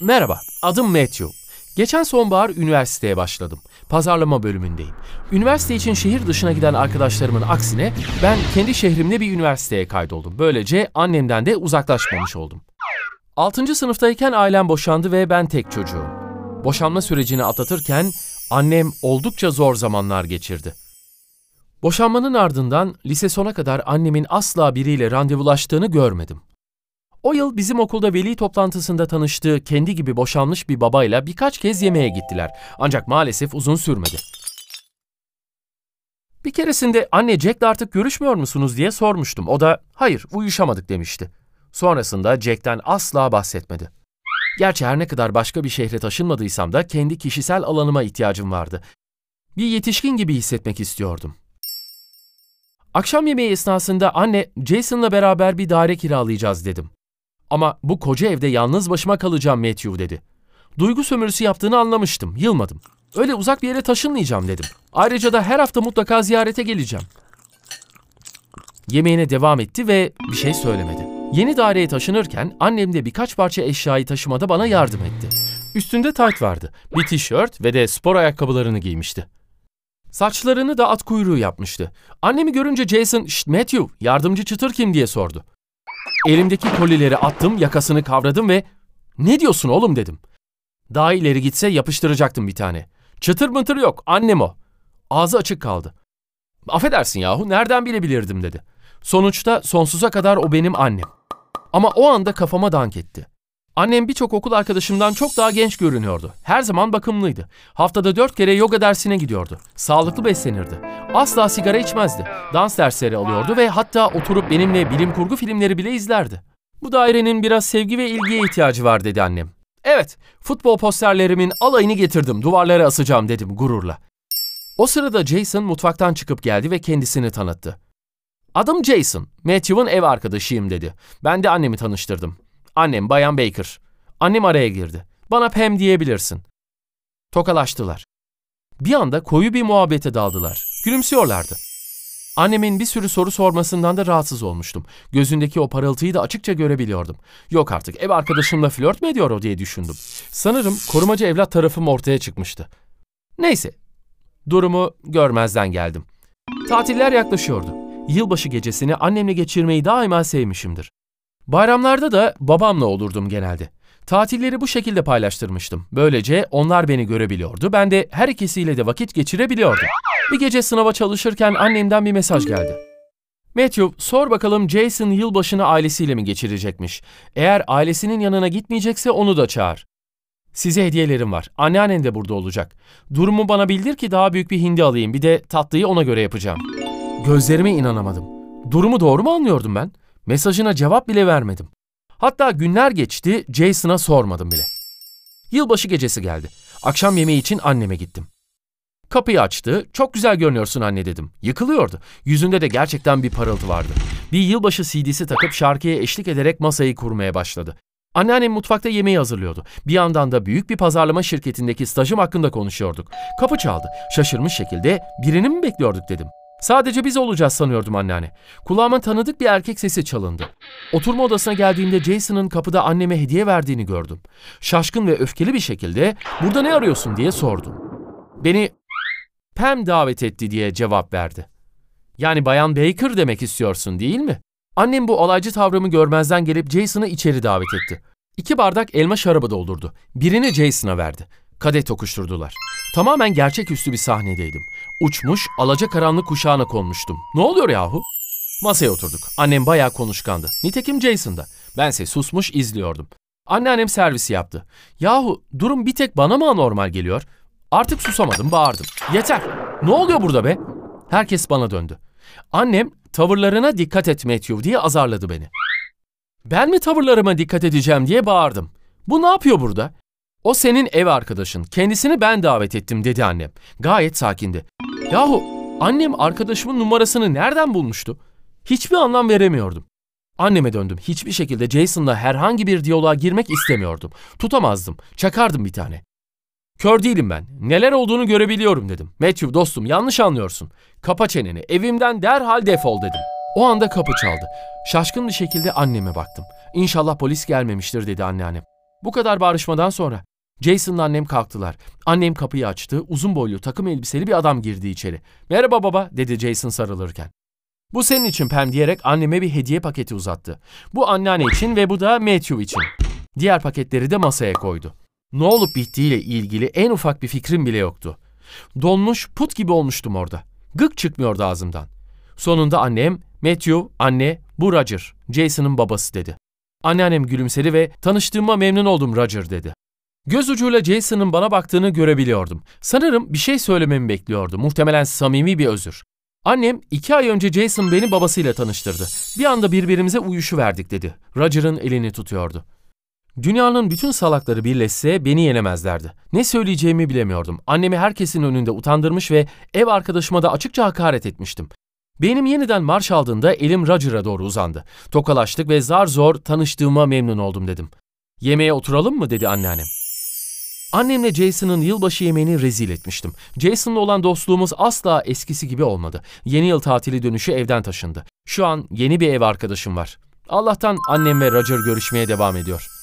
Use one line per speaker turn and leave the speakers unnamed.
Merhaba, adım Matthew. Geçen sonbahar üniversiteye başladım. Pazarlama bölümündeyim. Üniversite için şehir dışına giden arkadaşlarımın aksine ben kendi şehrimde bir üniversiteye kaydoldum. Böylece annemden de uzaklaşmamış oldum. 6. sınıftayken ailem boşandı ve ben tek çocuğum. Boşanma sürecini atlatırken annem oldukça zor zamanlar geçirdi. Boşanmanın ardından lise sona kadar annemin asla biriyle randevulaştığını görmedim. O yıl bizim okulda veli toplantısında tanıştığı kendi gibi boşanmış bir babayla birkaç kez yemeğe gittiler. Ancak maalesef uzun sürmedi. Bir keresinde anne Jack'le artık görüşmüyor musunuz diye sormuştum. O da hayır uyuşamadık demişti. Sonrasında Jack'ten asla bahsetmedi. Gerçi her ne kadar başka bir şehre taşınmadıysam da kendi kişisel alanıma ihtiyacım vardı. Bir yetişkin gibi hissetmek istiyordum. Akşam yemeği esnasında anne Jason'la beraber bir daire kiralayacağız dedim. Ama bu koca evde yalnız başıma kalacağım Matthew dedi. Duygu sömürüsü yaptığını anlamıştım, yılmadım. Öyle uzak bir yere taşınmayacağım dedim. Ayrıca da her hafta mutlaka ziyarete geleceğim. Yemeğine devam etti ve bir şey söylemedi. Yeni daireye taşınırken annem de birkaç parça eşyayı taşımada bana yardım etti. Üstünde tayt vardı, bir tişört ve de spor ayakkabılarını giymişti. Saçlarını da at kuyruğu yapmıştı. Annemi görünce Jason, Şşt Matthew, yardımcı çıtır kim diye sordu. Elimdeki kolileri attım, yakasını kavradım ve ''Ne diyorsun oğlum?'' dedim. Daha ileri gitse yapıştıracaktım bir tane. Çıtır mıtır yok, annem o. Ağzı açık kaldı. Affedersin yahu, nereden bilebilirdim dedi. Sonuçta sonsuza kadar o benim annem. Ama o anda kafama dank etti. Annem birçok okul arkadaşımdan çok daha genç görünüyordu. Her zaman bakımlıydı. Haftada dört kere yoga dersine gidiyordu. Sağlıklı beslenirdi. Asla sigara içmezdi. Dans dersleri alıyordu ve hatta oturup benimle bilim kurgu filmleri bile izlerdi. Bu dairenin biraz sevgi ve ilgiye ihtiyacı var dedi annem. Evet, futbol posterlerimin alayını getirdim, duvarlara asacağım dedim gururla. O sırada Jason mutfaktan çıkıp geldi ve kendisini tanıttı. Adım Jason, Matthew'ın ev arkadaşıyım dedi. Ben de annemi tanıştırdım. Annem Bayan Baker. Annem araya girdi. Bana Pam diyebilirsin. Tokalaştılar. Bir anda koyu bir muhabbete daldılar. Gülümsüyorlardı. Annemin bir sürü soru sormasından da rahatsız olmuştum. Gözündeki o parıltıyı da açıkça görebiliyordum. Yok artık ev arkadaşımla flört mü ediyor o diye düşündüm. Sanırım korumacı evlat tarafım ortaya çıkmıştı. Neyse, durumu görmezden geldim. Tatiller yaklaşıyordu. Yılbaşı gecesini annemle geçirmeyi daima sevmişimdir. Bayramlarda da babamla olurdum genelde. Tatilleri bu şekilde paylaştırmıştım. Böylece onlar beni görebiliyordu. Ben de her ikisiyle de vakit geçirebiliyordum. Bir gece sınava çalışırken annemden bir mesaj geldi. Matthew, sor bakalım Jason yılbaşını ailesiyle mi geçirecekmiş? Eğer ailesinin yanına gitmeyecekse onu da çağır. Size hediyelerim var. Anneannen de burada olacak. Durumu bana bildir ki daha büyük bir hindi alayım. Bir de tatlıyı ona göre yapacağım. Gözlerime inanamadım. Durumu doğru mu anlıyordum ben? Mesajına cevap bile vermedim. Hatta günler geçti, Jason'a sormadım bile. Yılbaşı gecesi geldi. Akşam yemeği için anneme gittim. Kapıyı açtı. Çok güzel görünüyorsun anne dedim. Yıkılıyordu. Yüzünde de gerçekten bir parıltı vardı. Bir yılbaşı CD'si takıp şarkıya eşlik ederek masayı kurmaya başladı. Anneannem mutfakta yemeği hazırlıyordu. Bir yandan da büyük bir pazarlama şirketindeki stajım hakkında konuşuyorduk. Kapı çaldı. Şaşırmış şekilde birini mi bekliyorduk dedim. Sadece biz olacağız sanıyordum anneanne. Kulağıma tanıdık bir erkek sesi çalındı. Oturma odasına geldiğimde Jason'ın kapıda anneme hediye verdiğini gördüm. Şaşkın ve öfkeli bir şekilde burada ne arıyorsun diye sordu. Beni Pam davet etti diye cevap verdi. Yani Bayan Baker demek istiyorsun değil mi? Annem bu olaycı tavrımı görmezden gelip Jason'ı içeri davet etti. İki bardak elma şarabı doldurdu. Birini Jason'a verdi. Kadeh tokuşturdular. Tamamen gerçeküstü bir sahnedeydim. Uçmuş, alacakaranlık kuşağına konmuştum. Ne oluyor yahu? Masaya oturduk. Annem bayağı konuşkandı. Nitekim Jason da. Bense susmuş izliyordum. Anneannem servisi yaptı. Yahu durum bir tek bana mı anormal geliyor? Artık susamadım, bağırdım. Yeter! Ne oluyor burada be? Herkes bana döndü. Annem tavırlarına dikkat et Matthew diye azarladı beni. Ben mi tavırlarıma dikkat edeceğim diye bağırdım. Bu ne yapıyor burada? O senin ev arkadaşın. Kendisini ben davet ettim dedi annem. Gayet sakindi. Yahu annem arkadaşımın numarasını nereden bulmuştu? Hiçbir anlam veremiyordum. Anneme döndüm. Hiçbir şekilde Jason'la herhangi bir diyaloğa girmek istemiyordum. Tutamazdım. Çakardım bir tane. Kör değilim ben. Neler olduğunu görebiliyorum dedim. Matthew dostum yanlış anlıyorsun. Kapa çeneni. Evimden derhal defol dedim. O anda kapı çaldı. Şaşkın bir şekilde anneme baktım. İnşallah polis gelmemiştir dedi anneannem. Bu kadar bağırışmadan sonra. Jason'la annem kalktılar. Annem kapıyı açtı. Uzun boylu takım elbiseli bir adam girdi içeri. Merhaba baba dedi Jason sarılırken. Bu senin için Pam diyerek anneme bir hediye paketi uzattı. Bu anneanne için ve bu da Matthew için. Diğer paketleri de masaya koydu. Ne olup bittiğiyle ilgili en ufak bir fikrim bile yoktu. Donmuş put gibi olmuştum orada. Gık çıkmıyordu ağzımdan. Sonunda annem, Matthew, anne, bu Roger, Jason'ın babası dedi. Anneannem gülümsedi ve tanıştığıma memnun oldum Roger dedi. Göz ucuyla Jason'ın bana baktığını görebiliyordum. Sanırım bir şey söylememi bekliyordu. Muhtemelen samimi bir özür. Annem iki ay önce Jason beni babasıyla tanıştırdı. Bir anda birbirimize uyuşu verdik dedi. Roger'ın elini tutuyordu. Dünyanın bütün salakları birleşse beni yenemezlerdi. Ne söyleyeceğimi bilemiyordum. Annemi herkesin önünde utandırmış ve ev arkadaşıma da açıkça hakaret etmiştim. Benim yeniden marş aldığında elim Roger'a doğru uzandı. Tokalaştık ve zar zor tanıştığıma memnun oldum dedim. Yemeğe oturalım mı dedi anneannem. Annemle Jason'ın yılbaşı yemeğini rezil etmiştim. Jason'la olan dostluğumuz asla eskisi gibi olmadı. Yeni yıl tatili dönüşü evden taşındı. Şu an yeni bir ev arkadaşım var. Allah'tan annem ve Roger görüşmeye devam ediyor.